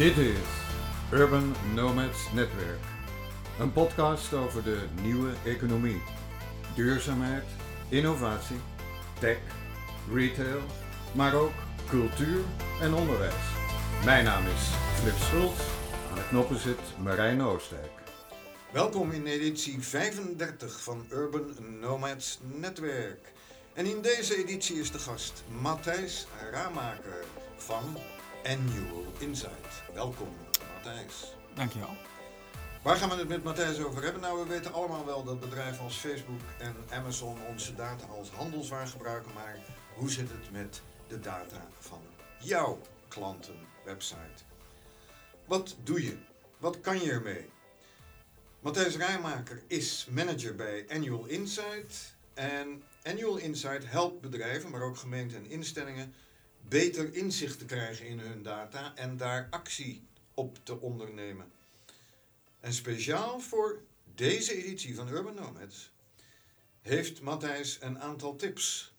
Dit is Urban Nomads Netwerk. Een podcast over de nieuwe economie. Duurzaamheid, innovatie, tech, retail, maar ook cultuur en onderwijs. Mijn naam is Flip Schultz. Aan de knoppen zit Marijn Oostdijk. Welkom in editie 35 van Urban Nomads Netwerk. En in deze editie is de gast Matthijs Ramaker van Annual Insight. Welkom Matthijs. Dankjewel. Waar gaan we het met Matthijs over hebben? Nou, we weten allemaal wel dat bedrijven als Facebook en Amazon onze data als handelswaar gebruiken. Maar hoe zit het met de data van jouw klantenwebsite? Wat doe je? Wat kan je ermee? Matthijs Rijmaker is manager bij Annual Insight. En Annual Insight helpt bedrijven, maar ook gemeenten en instellingen, beter inzicht te krijgen in hun data en daar actie op te ondernemen. En speciaal voor deze editie van Urban Nomads heeft Matthijs een aantal tips.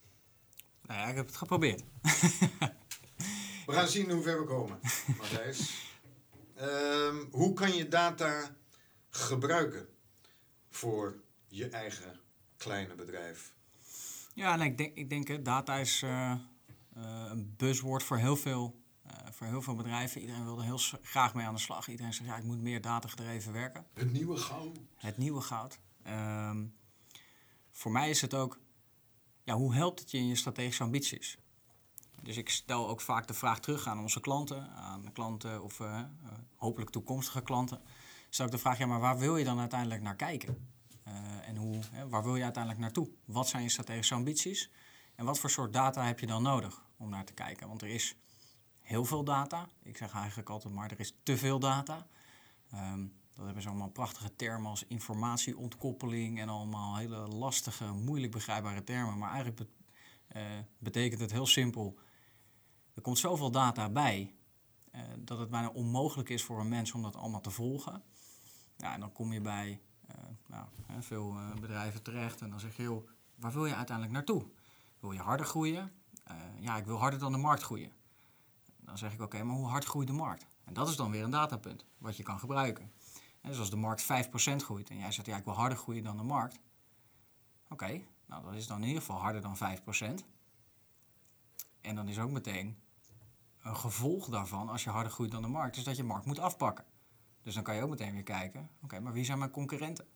Nou ja, ik heb het geprobeerd. We gaan zien hoe ver we komen, Matthijs. Ehm, hoe kan je data gebruiken voor je eigen kleine bedrijf? Ja, ik denk, ik denk data is eh, een buzzword voor heel, veel, eh, voor heel veel bedrijven. Iedereen wil er heel graag mee aan de slag. Iedereen zegt, ja, ik moet meer data gedreven werken. Het nieuwe goud. Het nieuwe goud. Ehm, voor mij is het ook, ja, hoe helpt het je in je strategische ambities? Dus ik stel ook vaak de vraag terug aan onze klanten, aan klanten of eh, eh, hopelijk toekomstige klanten. Stel ik de vraag, ja, maar waar wil je dan uiteindelijk naar kijken? Eh, en hoe, hè, waar wil je uiteindelijk naartoe? Wat zijn je strategische ambities? En wat voor soort data heb je dan nodig om naar te kijken? Want er is heel veel data. Ik zeg eigenlijk altijd maar, er is te veel data. Ehm, dat hebben ze allemaal prachtige termen als informatieontkoppeling en allemaal hele lastige, moeilijk begrijpbare termen. Maar eigenlijk eh, betekent het heel simpel. Er komt zoveel data bij eh, dat het bijna onmogelijk is voor een mens om dat allemaal te volgen. Ja, en dan kom je bij eh, nou, veel bedrijven terecht en dan zeg je, joh, waar wil je uiteindelijk naartoe? Wil je harder groeien? Eh, ja, ik wil harder dan de markt groeien. Dan zeg ik, oké, maar hoe hard groeit de markt? En dat is dan weer een datapunt wat je kan gebruiken. En dus als de markt 5% groeit en jij zegt, ja, ik wil harder groeien dan de markt. Oké, nou dat is dan in ieder geval harder dan 5%. En dan is ook meteen een gevolg daarvan, als je harder groeit dan de markt, is dat je markt moet afpakken. Dus dan kan je ook meteen weer kijken, oké, maar wie zijn mijn concurrenten?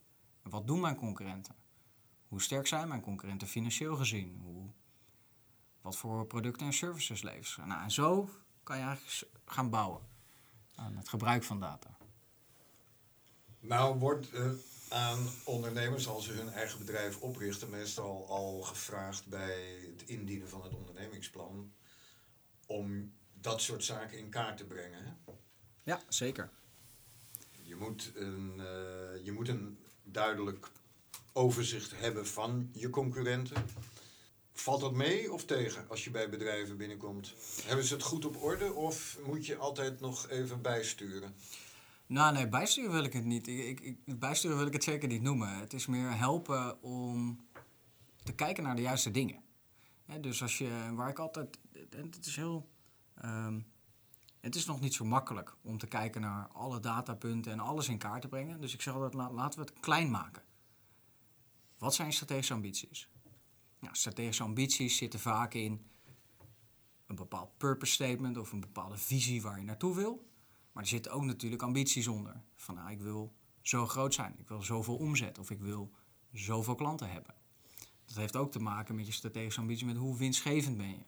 En wat doen mijn concurrenten? Hoe sterk zijn mijn concurrenten financieel gezien? Hoe, wat voor producten en services leveren ze? Nou, en zo kan je eigenlijk gaan bouwen aan het gebruik van data. Nou wordt aan ondernemers als ze hun eigen bedrijf oprichten meestal al gevraagd bij het indienen van het ondernemingsplan om dat soort zaken in kaart te brengen. Hè? Ja, zeker. Je moet, een, eh, je moet een duidelijk overzicht hebben van je concurrenten. Valt dat mee of tegen als je bij bedrijven binnenkomt? Hebben ze het goed op orde of moet je altijd nog even bijsturen? Nou, nee, bijsturen wil ik het niet. Ik, ik, bijsturen wil ik het zeker niet noemen. Het is meer helpen om te kijken naar de juiste dingen. Dus als je, waar ik altijd, het is heel, ehm, het is nog niet zo makkelijk om te kijken naar alle datapunten en alles in kaart te brengen. Dus ik zeg altijd, la- laten we het klein maken. Wat zijn strategische ambities? Nou, strategische ambities zitten vaak in een bepaald purpose statement of een bepaalde visie waar je naartoe wil. Maar er zitten ook natuurlijk ambities onder. Van nou, ik wil zo groot zijn, ik wil zoveel omzet of ik wil zoveel klanten hebben. Dat heeft ook te maken met je strategische ambitie, met hoe winstgevend ben je.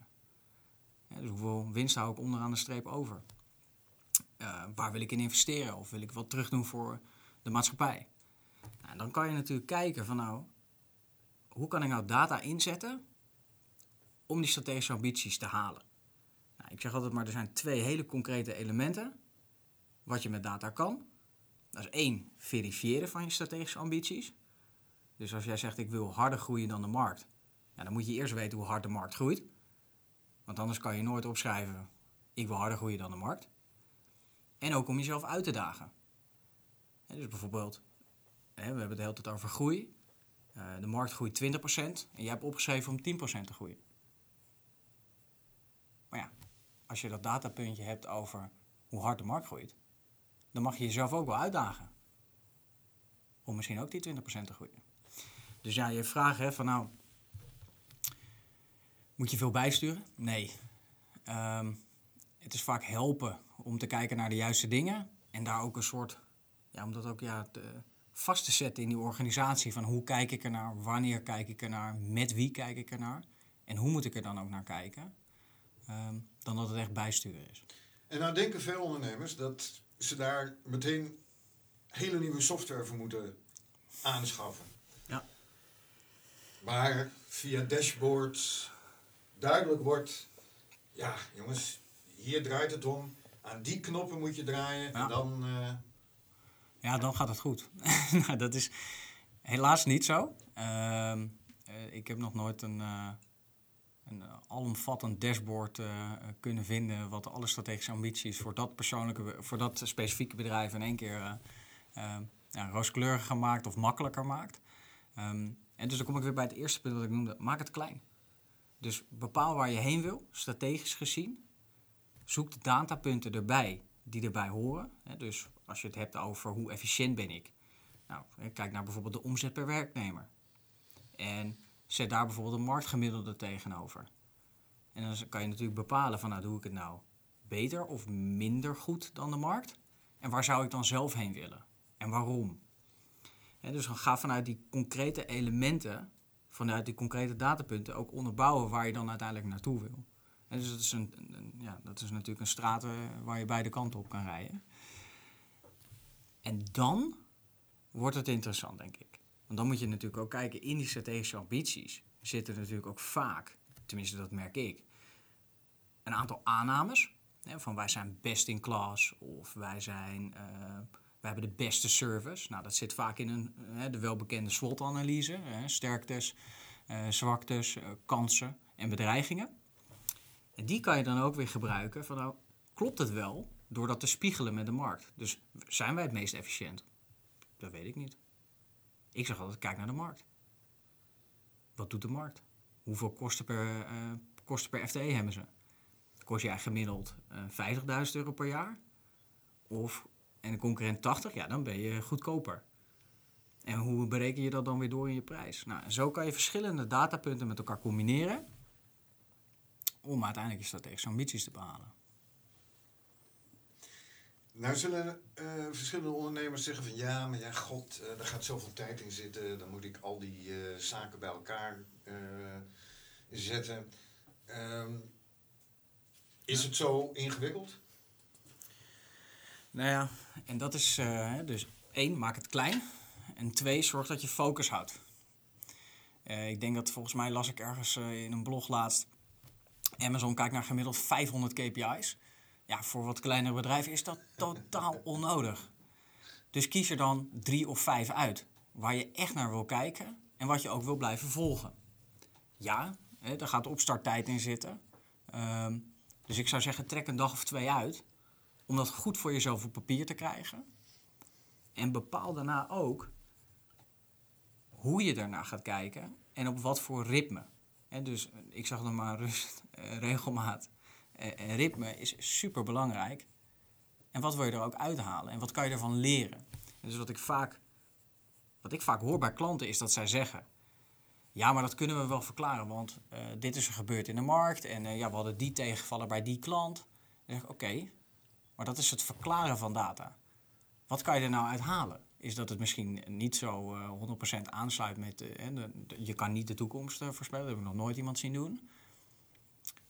Dus hoeveel winst hou ik onderaan de streep over? Eh, waar wil ik in investeren of wil ik wat terug doen voor de maatschappij? Nou, dan kan je natuurlijk kijken van nou, hoe kan ik nou data inzetten om die strategische ambities te halen? Nou, ik zeg altijd maar, er zijn twee hele concrete elementen wat je met data kan. Dat is één, verifiëren van je strategische ambities. Dus als jij zegt ik wil harder groeien dan de markt, ja, dan moet je eerst weten hoe hard de markt groeit. Want anders kan je nooit opschrijven ik wil harder groeien dan de markt. En ook om jezelf uit te dagen. Dus bijvoorbeeld, we hebben het de hele tijd over groei. Eh, de markt groeit 20% en jij hebt opgeschreven om 10% te groeien. Maar ja, als je dat datapuntje hebt over hoe hard de markt groeit, dan mag je jezelf ook wel uitdagen. Om misschien ook die 20% te groeien. Dus ja, je vraagt hè, van nou, moet je veel bijsturen? Nee. Ehm, het is vaak helpen om te kijken naar de juiste dingen en daar ook een soort, ja, om dat ook ja, vast te zetten in die organisatie van hoe kijk ik er naar, wanneer kijk ik er naar, met wie kijk ik er naar en hoe moet ik er dan ook naar kijken, ehm, dan dat het echt bijsturen is. En nou denken veel ondernemers dat ze daar meteen hele nieuwe software voor moeten aanschaffen. Ja. Waar via dashboards duidelijk wordt, ja jongens, hier draait het om. Aan die knoppen moet je draaien Ja. en dan... eh, Ja, dan gaat het goed. nou, dat is helaas niet zo. Ehm, eh, ik heb nog nooit een, eh, een alomvattend dashboard eh, kunnen vinden... wat alle strategische ambities voor dat, persoonlijke, voor dat specifieke bedrijf... in één keer ja, rooskleuriger maakt of makkelijker maakt. Ehm, en dus dan kom ik weer bij het eerste punt dat ik noemde. Maak het klein. Dus bepaal waar je heen wil, strategisch gezien. Zoek de datapunten erbij die erbij horen. Dus als je het hebt over hoe efficiënt ben ik. Nou, kijk naar bijvoorbeeld de omzet per werknemer. En zet daar bijvoorbeeld een marktgemiddelde tegenover. En dan kan je natuurlijk bepalen van nou doe ik het nou beter of minder goed dan de markt. En waar zou ik dan zelf heen willen? En waarom? Hè, dus ga vanuit die concrete elementen, vanuit die concrete datapunten ook onderbouwen waar je dan uiteindelijk naartoe wil. En dus dat is, een- ja, dat is natuurlijk een straat eh, waar je beide kanten op kan rijden. En dan wordt het interessant, denk ik. Want dan moet je natuurlijk ook kijken, in die strategische ambities zitten natuurlijk ook vaak, tenminste dat merk ik, een aantal aannames. Hè, van wij zijn best in class of wij, zijn, eh, wij hebben de beste service. Nou, dat zit vaak in een, de welbekende SWOT-analyse. sterktes, eh, zwaktes, eh, kansen en bedreigingen. En die kan je dan ook weer gebruiken van nou, klopt het wel door dat te spiegelen met de markt. Dus zijn wij het meest efficiënt? Dat weet ik niet. Ik zeg altijd, kijk naar de markt. Wat doet de markt? Hoeveel kosten per, eh, kosten per FTE hebben ze? Kost jij gemiddeld eh 50.000 euro per jaar? Of, en de concurrent 80? Ja, dan ben je goedkoper. En hoe bereken je dat dan weer door in je prijs? Nou, en zo kan je verschillende datapunten met elkaar combineren om uiteindelijk je strategische ambities te behalen. Nou zullen eh, verschillende ondernemers zeggen van ja, maar ja, god, eh, daar gaat zoveel tijd in zitten. Dan moet ik al die eh, zaken bij elkaar zetten. Ehm, is het zo ingewikkeld? Nou ja, en dat is dus één, maak het klein. En twee, zorg dat je focus houdt. Ik denk dat volgens mij las ik ergens in een blog laatst. Amazon kijkt naar gemiddeld 500 KPI's. Ja, voor wat kleinere bedrijven is dat totaal onnodig. Dus kies er dan drie of vijf uit. Waar je echt naar wil kijken en wat je ook wil blijven volgen. Ja, hè, daar gaat opstarttijd in zitten. Ehm, dus ik zou zeggen, trek een dag of twee uit om dat goed voor jezelf op papier te krijgen. En bepaal daarna ook hoe je daarna gaat kijken en op wat voor ritme. Dus ik zag dan maar rust, eh, regelmaat en ritme is super belangrijk. En wat wil je er ook uithalen en wat kan je ervan leren? Dus wat ik vaak, wat ik vaak hoor bij klanten is dat zij zeggen: Ja, maar dat kunnen we wel verklaren, want eh, dit is er gebeurd in de markt en ja, we hadden die tegenvallen bij die klant. Dan zeg ik: Oké, maar dat is het verklaren van data. Wat kan je er nou uithalen? Is dat het misschien niet zo eh 100% aansluit met... je kan niet de toekomst voorspellen, dat heb ik nog nooit iemand zien doen.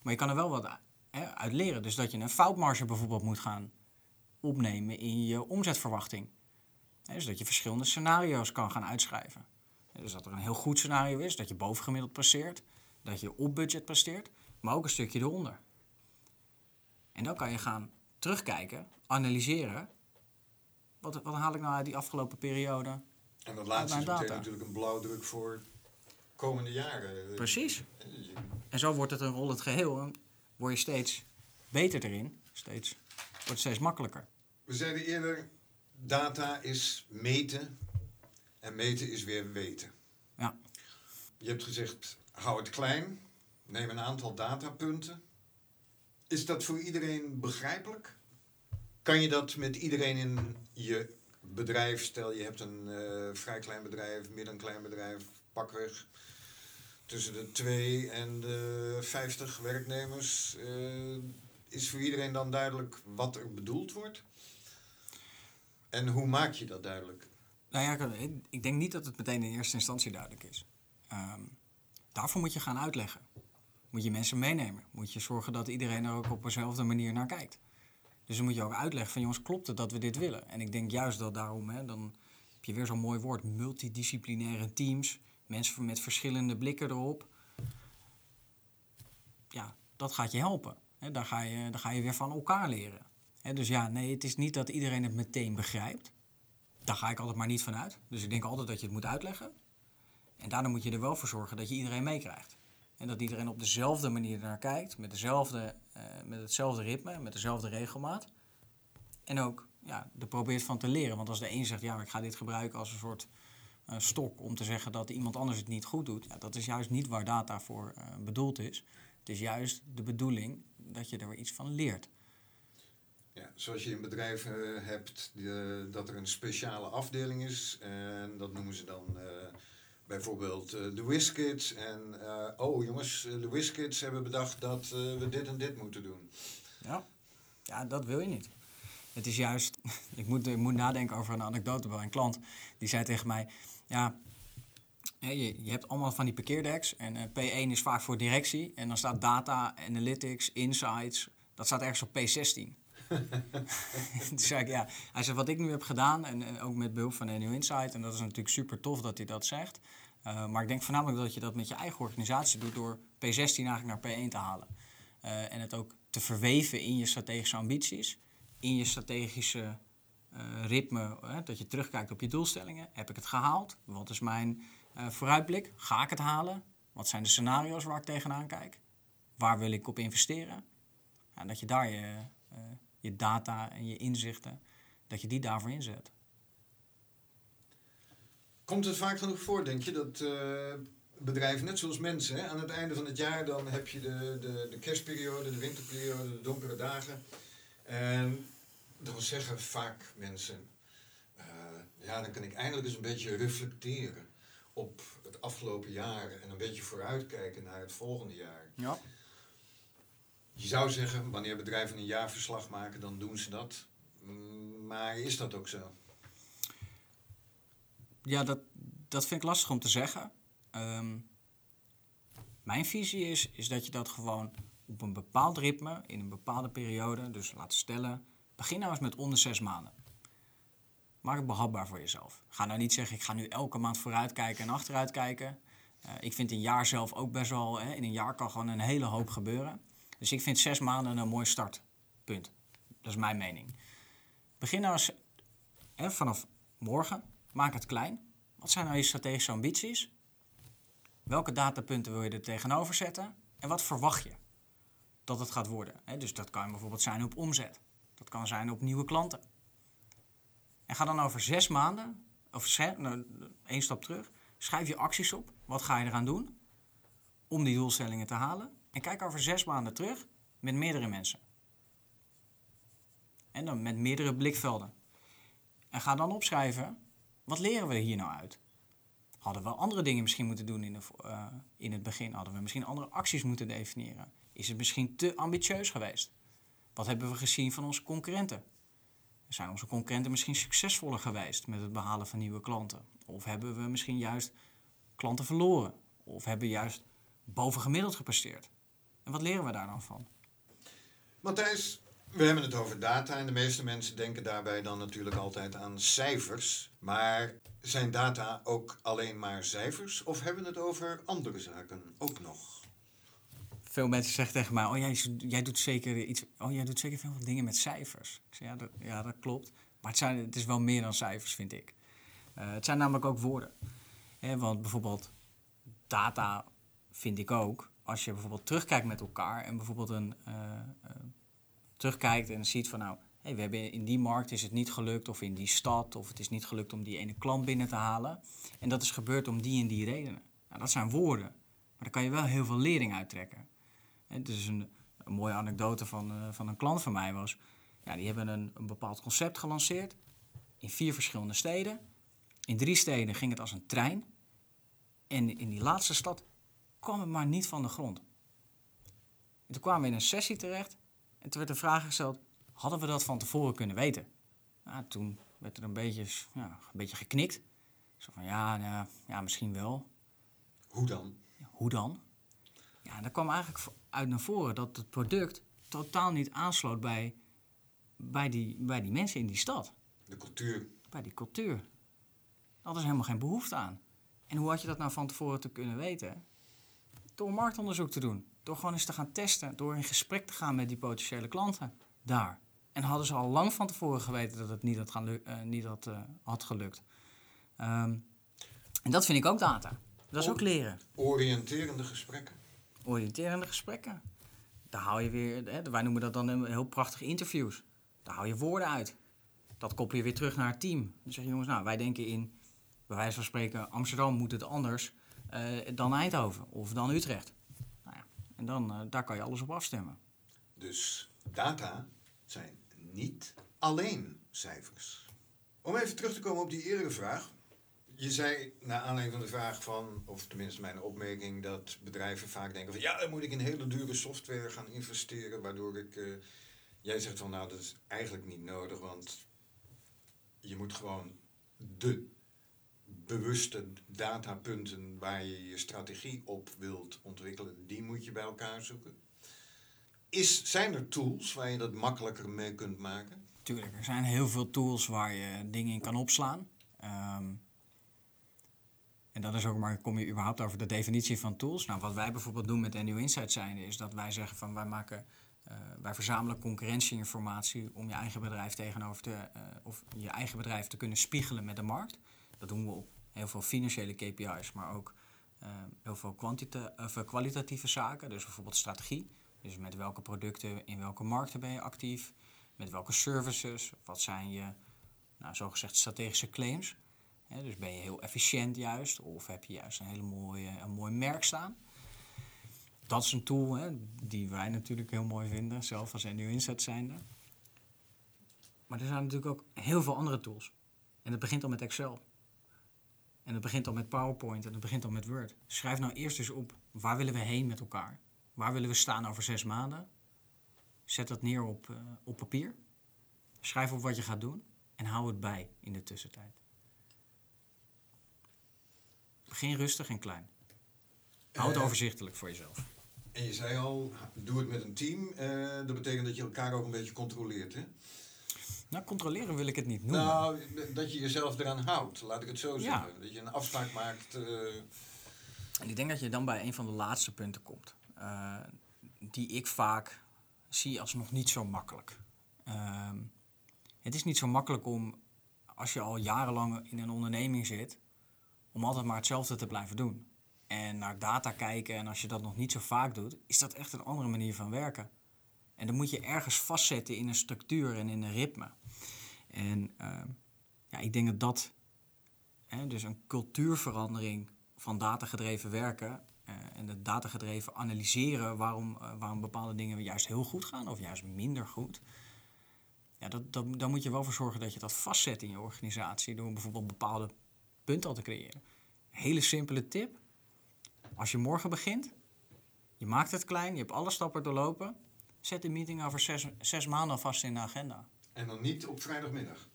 Maar je kan er wel wat hè, uit leren. Dus dat je een foutmarge bijvoorbeeld moet gaan opnemen in je omzetverwachting. Hè, dus dat je verschillende scenario's kan gaan uitschrijven. Dus dat er een heel goed scenario is, dat je bovengemiddeld presteert, dat je op budget presteert, maar ook een stukje eronder. En dan kan je gaan terugkijken, analyseren. Wat, wat haal ik nou uit die afgelopen periode? En dat laatste is meteen natuurlijk een blauwdruk voor komende jaren. Precies. En zo wordt het een rollend geheel. Word je steeds beter erin. Steeds, wordt het steeds makkelijker. We zeiden eerder, data is meten en meten is weer weten. Ja. Je hebt gezegd, hou het klein, neem een aantal datapunten. Is dat voor iedereen begrijpelijk? Kan je dat met iedereen in je bedrijf, stel je hebt een eh, vrij klein bedrijf, midden klein bedrijf, pakweg tussen de 2 en de 50 werknemers, uh, is voor iedereen dan duidelijk wat er bedoeld wordt? En hoe maak je dat duidelijk? Nou ja, ik denk niet dat het meteen in eerste instantie duidelijk is. Um, daarvoor moet je gaan uitleggen. Moet je mensen meenemen. Moet je zorgen dat iedereen er ook op dezelfde manier naar kijkt. Dus dan moet je ook uitleggen van jongens, klopt het dat we dit willen? En ik denk juist dat daarom, hè, dan heb je weer zo'n mooi woord, multidisciplinaire teams. Mensen met verschillende blikken erop. Ja, dat gaat je helpen. Daar, ga je, daar ga je weer van elkaar leren. Dus ja, nee, het is niet dat iedereen het meteen begrijpt. Daar ga ik altijd maar niet van uit. Dus ik denk altijd dat je het moet uitleggen. En daarna moet je er wel voor zorgen dat je iedereen meekrijgt. En dat iedereen op dezelfde manier naar kijkt, met, dezelfde, uh, met hetzelfde ritme, met dezelfde regelmaat. En ook ja, er probeert van te leren. Want als de een zegt, ja, ik ga dit gebruiken als een soort stok om te zeggen dat iemand anders het niet goed doet, ja, dat is juist niet waar data voor uh, bedoeld is. Het is juist de bedoeling dat je er iets van leert. Ja, zoals je in bedrijven hebt, de, dat er een speciale afdeling is. En dat noemen ze dan bijvoorbeeld uh, de WizKids. En uh, oh jongens, eh, de WizKids hebben bedacht dat we dit en dit moeten doen. Ja. ja, dat wil je niet. Het is juist, ik moet, ik moet nadenken over een anekdote bij een klant. Die zei tegen mij, ja, je, je hebt allemaal van die parkeerdeks. En P1 is vaak voor directie. En dan staat data, analytics, insights. Dat staat ergens op P16. Toen zei ik, ja. Hij zei, wat ik nu heb gedaan, en, ook met behulp van New Insight, en dat is natuurlijk super tof dat hij dat zegt. Uh, maar ik denk voornamelijk dat je dat met je eigen organisatie doet door P16 eigenlijk naar P1 te halen. Uh, en het ook te verweven in je strategische ambities, in je strategische ritme, dat je terugkijkt op je doelstellingen. Heb ik het gehaald? Wat is mijn vooruitblik? Ga ik het halen? Wat zijn de scenario's waar ik tegenaan kijk? Waar wil ik op investeren? En dat je daar je je data en je inzichten, dat je die daarvoor inzet. Komt het vaak genoeg voor, denk je, dat bedrijven, net zoals mensen, hè, aan het einde van het jaar dan heb je de, de, de kerstperiode, de winterperiode, de donkere dagen. En dan zeggen vaak mensen, uh, ja, dan kan ik eindelijk eens een beetje reflecteren op het afgelopen jaar en een beetje vooruitkijken naar het volgende jaar. Ja. Je zou zeggen, wanneer bedrijven een jaarverslag maken, dan doen ze dat. Maar is dat ook zo? Ja, dat, dat vind ik lastig om te zeggen. Um, mijn visie is, is dat je dat gewoon op een bepaald ritme, in een bepaalde periode, dus laten stellen, begin nou eens met onder zes maanden. Maak het behapbaar voor jezelf. Ga nou niet zeggen, ik ga nu elke maand vooruitkijken en achteruitkijken. Uh, ik vind een jaar zelf ook best wel, hè, in een jaar kan gewoon een hele hoop gebeuren. Dus ik vind zes maanden een mooi startpunt. Dat is mijn mening. Begin nou eens hè, vanaf morgen. Maak het klein. Wat zijn nou je strategische ambities? Welke datapunten wil je er tegenover zetten? En wat verwacht je dat het gaat worden? Dus dat kan bijvoorbeeld zijn op omzet. Dat kan zijn op nieuwe klanten. En ga dan over zes maanden, of nou, één stap terug, schrijf je acties op. Wat ga je eraan doen om die doelstellingen te halen? En kijk over zes maanden terug met meerdere mensen. En dan met meerdere blikvelden. En ga dan opschrijven, wat leren we hier nou uit? Hadden we andere dingen misschien moeten doen in, de, uh, in het begin? Hadden we misschien andere acties moeten definiëren? Is het misschien te ambitieus geweest? Wat hebben we gezien van onze concurrenten? Zijn onze concurrenten misschien succesvoller geweest met het behalen van nieuwe klanten? Of hebben we misschien juist klanten verloren? Of hebben we juist bovengemiddeld gepresteerd? En wat leren we daar dan van? Matthijs, we hebben het over data en de meeste mensen denken daarbij dan natuurlijk altijd aan cijfers. Maar zijn data ook alleen maar cijfers of hebben we het over andere zaken ook nog? Veel mensen zeggen tegen mij: Oh, jij, jij doet zeker iets. Oh, jij doet zeker veel dingen met cijfers. Ik zeg ja, dat, ja, dat klopt. Maar het, zijn, het is wel meer dan cijfers, vind ik. Uh, het zijn namelijk ook woorden. want bijvoorbeeld data vind ik ook als je bijvoorbeeld terugkijkt met elkaar en bijvoorbeeld een, uh, uh, terugkijkt en ziet van nou, we hebben in die markt is het niet gelukt of in die stad of het is niet gelukt om die ene klant binnen te halen. En dat is gebeurd om die en die redenen. Nou, dat zijn woorden, maar daar kan je wel heel veel lering uittrekken. En dus een, een mooie anekdote van, uh, van een klant van mij was, Ja, die hebben een, een bepaald concept gelanceerd in vier verschillende steden. In drie steden ging het als een trein. En in die laatste stad kwam het maar niet van de grond. En toen kwamen we in een sessie terecht en toen werd de vraag gesteld: hadden we dat van tevoren kunnen weten? Nou, toen werd er een beetje, ja, een beetje geknikt. Zo van ja, nou, ja, misschien wel. Hoe dan? Hoe dan? Ja, en daar kwam eigenlijk uit naar voren dat het product totaal niet aansloot bij, bij, die, bij die mensen in die stad. De cultuur. Bij die cultuur. Daar hadden ze helemaal geen behoefte aan. En hoe had je dat nou van tevoren te kunnen weten? Door marktonderzoek te doen. Door gewoon eens te gaan testen. Door in gesprek te gaan met die potentiële klanten daar. En hadden ze al lang van tevoren geweten dat het niet had, gaan eh, niet had, eh, had gelukt. Ehm, en dat vind ik ook data. Dat is ook leren. Oriënterende gesprekken. Oriënterende gesprekken. Daar haal je weer, hè, wij noemen dat dan heel prachtige interviews. Daar haal je woorden uit. Dat koppel je weer terug naar het team. Dan zeg je jongens, nou wij denken in, bij wijze van spreken, Amsterdam moet het anders eh, dan Eindhoven of dan Utrecht. Nou ja, en dan, eh, daar kan je alles op afstemmen. Dus data zijn niet alleen cijfers. Om even terug te komen op die eerdere vraag. Je zei, naar aanleiding van de vraag van, of tenminste mijn opmerking, dat bedrijven vaak denken van ja, dan moet ik in hele dure software gaan investeren, waardoor ik. eh, jij zegt van nou, dat is eigenlijk niet nodig, want je moet gewoon de bewuste datapunten waar je je strategie op wilt ontwikkelen, die moet je bij elkaar zoeken. Is, zijn er tools waar je dat makkelijker mee kunt maken? Tuurlijk, er zijn heel veel tools waar je dingen in kan opslaan. Ehm, en dat is ook maar, kom je überhaupt over de definitie van tools? Nou, wat wij bijvoorbeeld doen met NU Insight zijn, is dat wij zeggen van wij maken, eh, wij verzamelen concurrentieinformatie om je eigen bedrijf tegenover te, eh, of je eigen bedrijf te kunnen spiegelen met de markt. Dat doen we op heel veel financiële KPI's, maar ook eh, heel veel of, kwalitatieve zaken. Dus bijvoorbeeld strategie. Dus met welke producten in welke markten ben je actief? Met welke services? Wat zijn je, nou, zogezegd, strategische claims? Dus ben je heel efficiënt juist? Of heb je juist een hele mooie, een mooi merk staan? Dat is een tool die wij natuurlijk heel mooi vinden, zelf als NU Insight zijnde. Maar er zijn natuurlijk ook heel veel andere tools. En het begint al met Excel. En het begint al met PowerPoint en het begint al met Word. Schrijf nou eerst eens op, waar willen we heen met elkaar? Waar willen we staan over zes maanden? Zet dat neer op, eh, op papier. Schrijf op wat je gaat doen en hou het bij in de tussentijd. Begin rustig en klein. Hou het Eh, overzichtelijk voor jezelf. En je zei al, doe het met een team. eh, dat betekent dat je elkaar ook een beetje controleert, hè? Nou, controleren wil ik het niet noemen. Nou, dat je jezelf eraan houdt, laat ik het zo Ja. zeggen. Dat je een afspraak maakt. eh, En ik denk dat je dan bij een van de laatste punten komt. eh, die ik vaak zie als nog niet zo makkelijk. Ehm, het is niet zo makkelijk om, als je al jarenlang in een onderneming zit, om altijd maar hetzelfde te blijven doen. En naar data kijken en als je dat nog niet zo vaak doet, is dat echt een andere manier van werken. En dan moet je ergens vastzetten in een structuur en in een ritme. En ehm, ja, ik denk dat dat, hè, dus een cultuurverandering van datagedreven werken eh, en het datagedreven analyseren waarom, eh, waarom bepaalde dingen juist heel goed gaan of juist minder goed. Ja, dat, dat, daar moet je wel voor zorgen dat je dat vastzet in je organisatie door bijvoorbeeld bepaalde punten al te creëren. Hele simpele tip. Als je morgen begint, je maakt het klein, je hebt alle stappen doorlopen, zet de meeting over zes, zes maanden alvast in de agenda. en dan niet op vrijdagmiddag.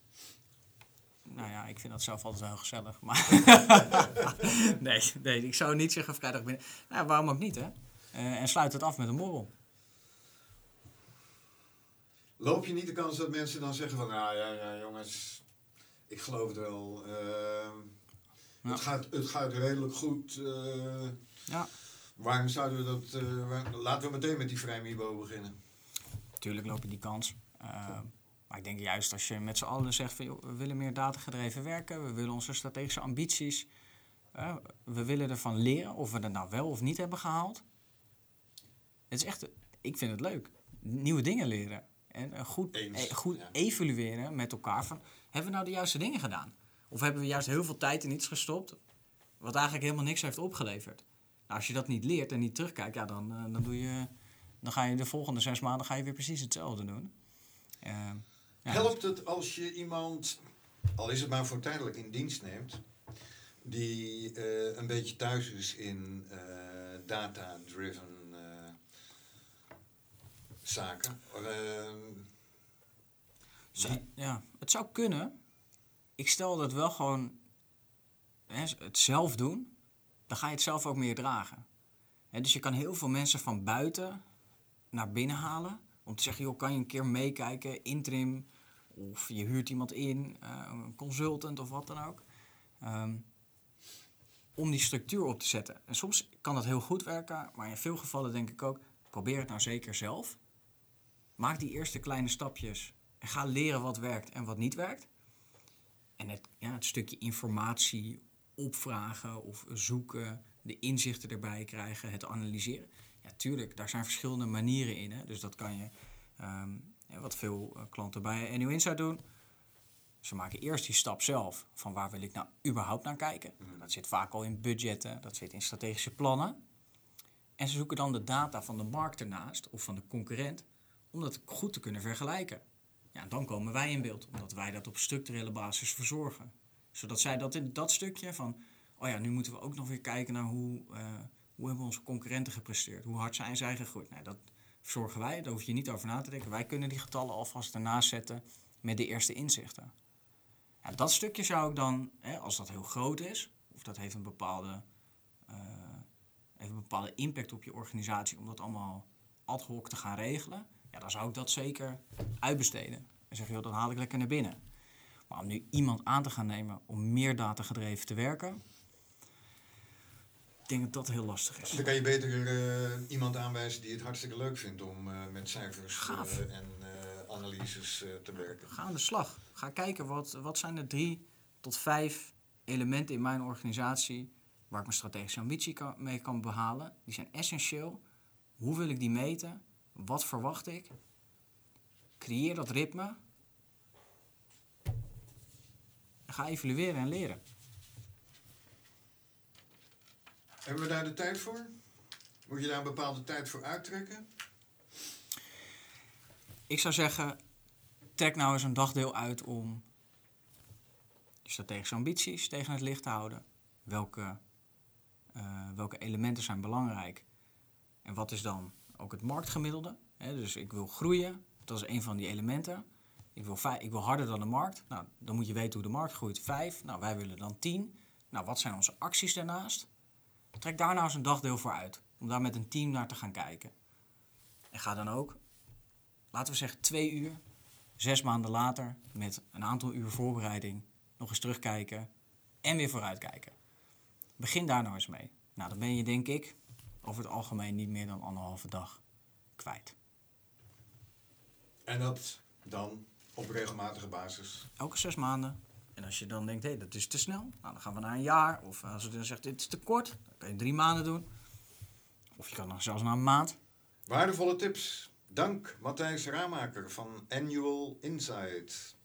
Nou ja, ik vind dat zelf altijd wel gezellig. Maar nee, nee, ik zou niet zeggen vrijdag binnen. Nou, waarom ook niet, hè? Eh, en sluit het af met een borrel. Loop je niet de kans dat mensen dan zeggen van, nou ja, ja jongens, ik geloof het wel. ehm, Ja. het, gaat, het gaat redelijk goed. eh, Ja, waarom zouden we dat... waar- laten we meteen met die vrijmibo beginnen. natuurlijk loop je die kans. Eh, maar ik denk juist als je met z'n allen zegt van... Joh, we willen meer datagedreven werken. We willen onze strategische ambities. we willen ervan leren of we dat nou wel of niet hebben gehaald. Het is echt... Ik vind het leuk. Nieuwe dingen leren. En goed, Eens, eh, goed ja. evalueren met elkaar van... Hebben we nou de juiste dingen gedaan? Of hebben we juist heel veel tijd in iets gestopt... wat eigenlijk helemaal niks heeft opgeleverd? Nou, als je dat niet leert en niet terugkijkt... Ja, dan, eh, dan, doe je, dan ga je de volgende zes maanden ga je weer precies hetzelfde doen. Eh, ja, Helpt het als je iemand, al is het maar voor tijdelijk, in dienst neemt, die eh, een beetje thuis is in eh, data-driven zaken? Eh, Zou- ja, het zou kunnen. Ik stel dat wel gewoon hè, het zelf doen. Dan ga je het zelf ook meer dragen. Hè, dus je kan heel veel mensen van buiten naar binnen halen. Om te zeggen, kan je een keer meekijken, interim. Of je huurt iemand in, eh, een consultant of wat dan ook. Ehm, om die structuur op te zetten. En soms kan dat heel goed werken. Maar in veel gevallen denk ik ook, probeer het nou zeker zelf. Maak die eerste kleine stapjes en ga leren wat werkt en wat niet werkt. En het, ja, het stukje informatie opvragen of zoeken, de inzichten erbij krijgen, het analyseren. Ja, tuurlijk, daar zijn verschillende manieren in. Hè? Dus dat kan je, ehm, wat veel eh, klanten bij NU Insight doen. Ze maken eerst die stap zelf van waar wil ik nou überhaupt naar kijken. Dat zit vaak al in budgetten, dat zit in strategische plannen. En ze zoeken dan de data van de markt ernaast of van de concurrent om dat goed te kunnen vergelijken. Ja, dan komen wij in beeld, omdat wij dat op structurele basis verzorgen. Zodat zij dat in dat stukje van, oh ja, nu moeten we ook nog weer kijken naar hoe, eh, hoe hebben onze concurrenten gepresteerd? Hoe hard zijn zij gegroeid? Nee, dat verzorgen wij, daar hoef je niet over na te denken. Wij kunnen die getallen alvast ernaast zetten met de eerste inzichten. Ja, dat stukje zou ik dan, hè, als dat heel groot is, of dat heeft een bepaalde, eh, heeft een bepaalde impact op je organisatie om dat allemaal ad hoc te gaan regelen, ja, dan zou ik dat zeker uitbesteden. En zeg, joh, dan haal ik lekker naar binnen. Maar om nu iemand aan te gaan nemen om meer data gedreven te werken, ik denk dat dat heel lastig is. Dan kan je beter eh, iemand aanwijzen die het hartstikke leuk vindt om eh, met cijfers eh, en analyses te werken. Ga aan de slag. Ga kijken wat, wat zijn de drie tot vijf elementen in mijn organisatie waar ik mijn strategische ambitie kan, mee kan behalen. Die zijn essentieel. Hoe wil ik die meten? Wat verwacht ik? Creëer dat ritme. En ga evalueren en leren. Hebben we daar de tijd voor? Moet je daar een bepaalde tijd voor uittrekken? Ik zou zeggen, trek nou eens een dagdeel uit om je strategische ambities tegen het licht te houden. Welke, eh, welke elementen zijn belangrijk? En wat is dan ook het marktgemiddelde? Hè, dus ik wil groeien, dat is een van die elementen. Ik wil, ik wil harder dan de markt. Nou, dan moet je weten hoe de markt groeit. Vijf, nou wij willen dan tien. Nou, wat zijn onze acties daarnaast? Trek daar nou eens een dagdeel voor uit. Om daar met een team naar te gaan kijken. En ga dan ook laten we zeggen twee uur, zes maanden later, met een aantal uur voorbereiding, nog eens terugkijken en weer vooruitkijken. Begin daar nou eens mee. Nou, dan ben je denk ik over het algemeen niet meer dan anderhalve dag kwijt. En dat dan op regelmatige basis. Elke zes maanden. En als je dan denkt, hé, dat is te snel, nou, dan gaan we naar een jaar. Of als je dan zegt, dit is te kort, dan kan je drie maanden doen. Of je kan nog zelfs naar een maand. Waardevolle tips. Dank Matthijs Raamaker van Annual Insight.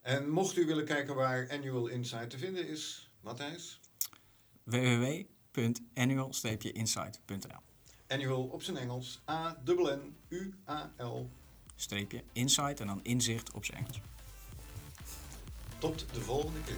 En mocht u willen kijken waar Annual Insight te vinden is, Matthijs? www.annual-insight.nl Annual op zijn Engels. A-N-N-U-A-L. Streepje insight en dan inzicht op zijn Engels. Tot de volgende keer.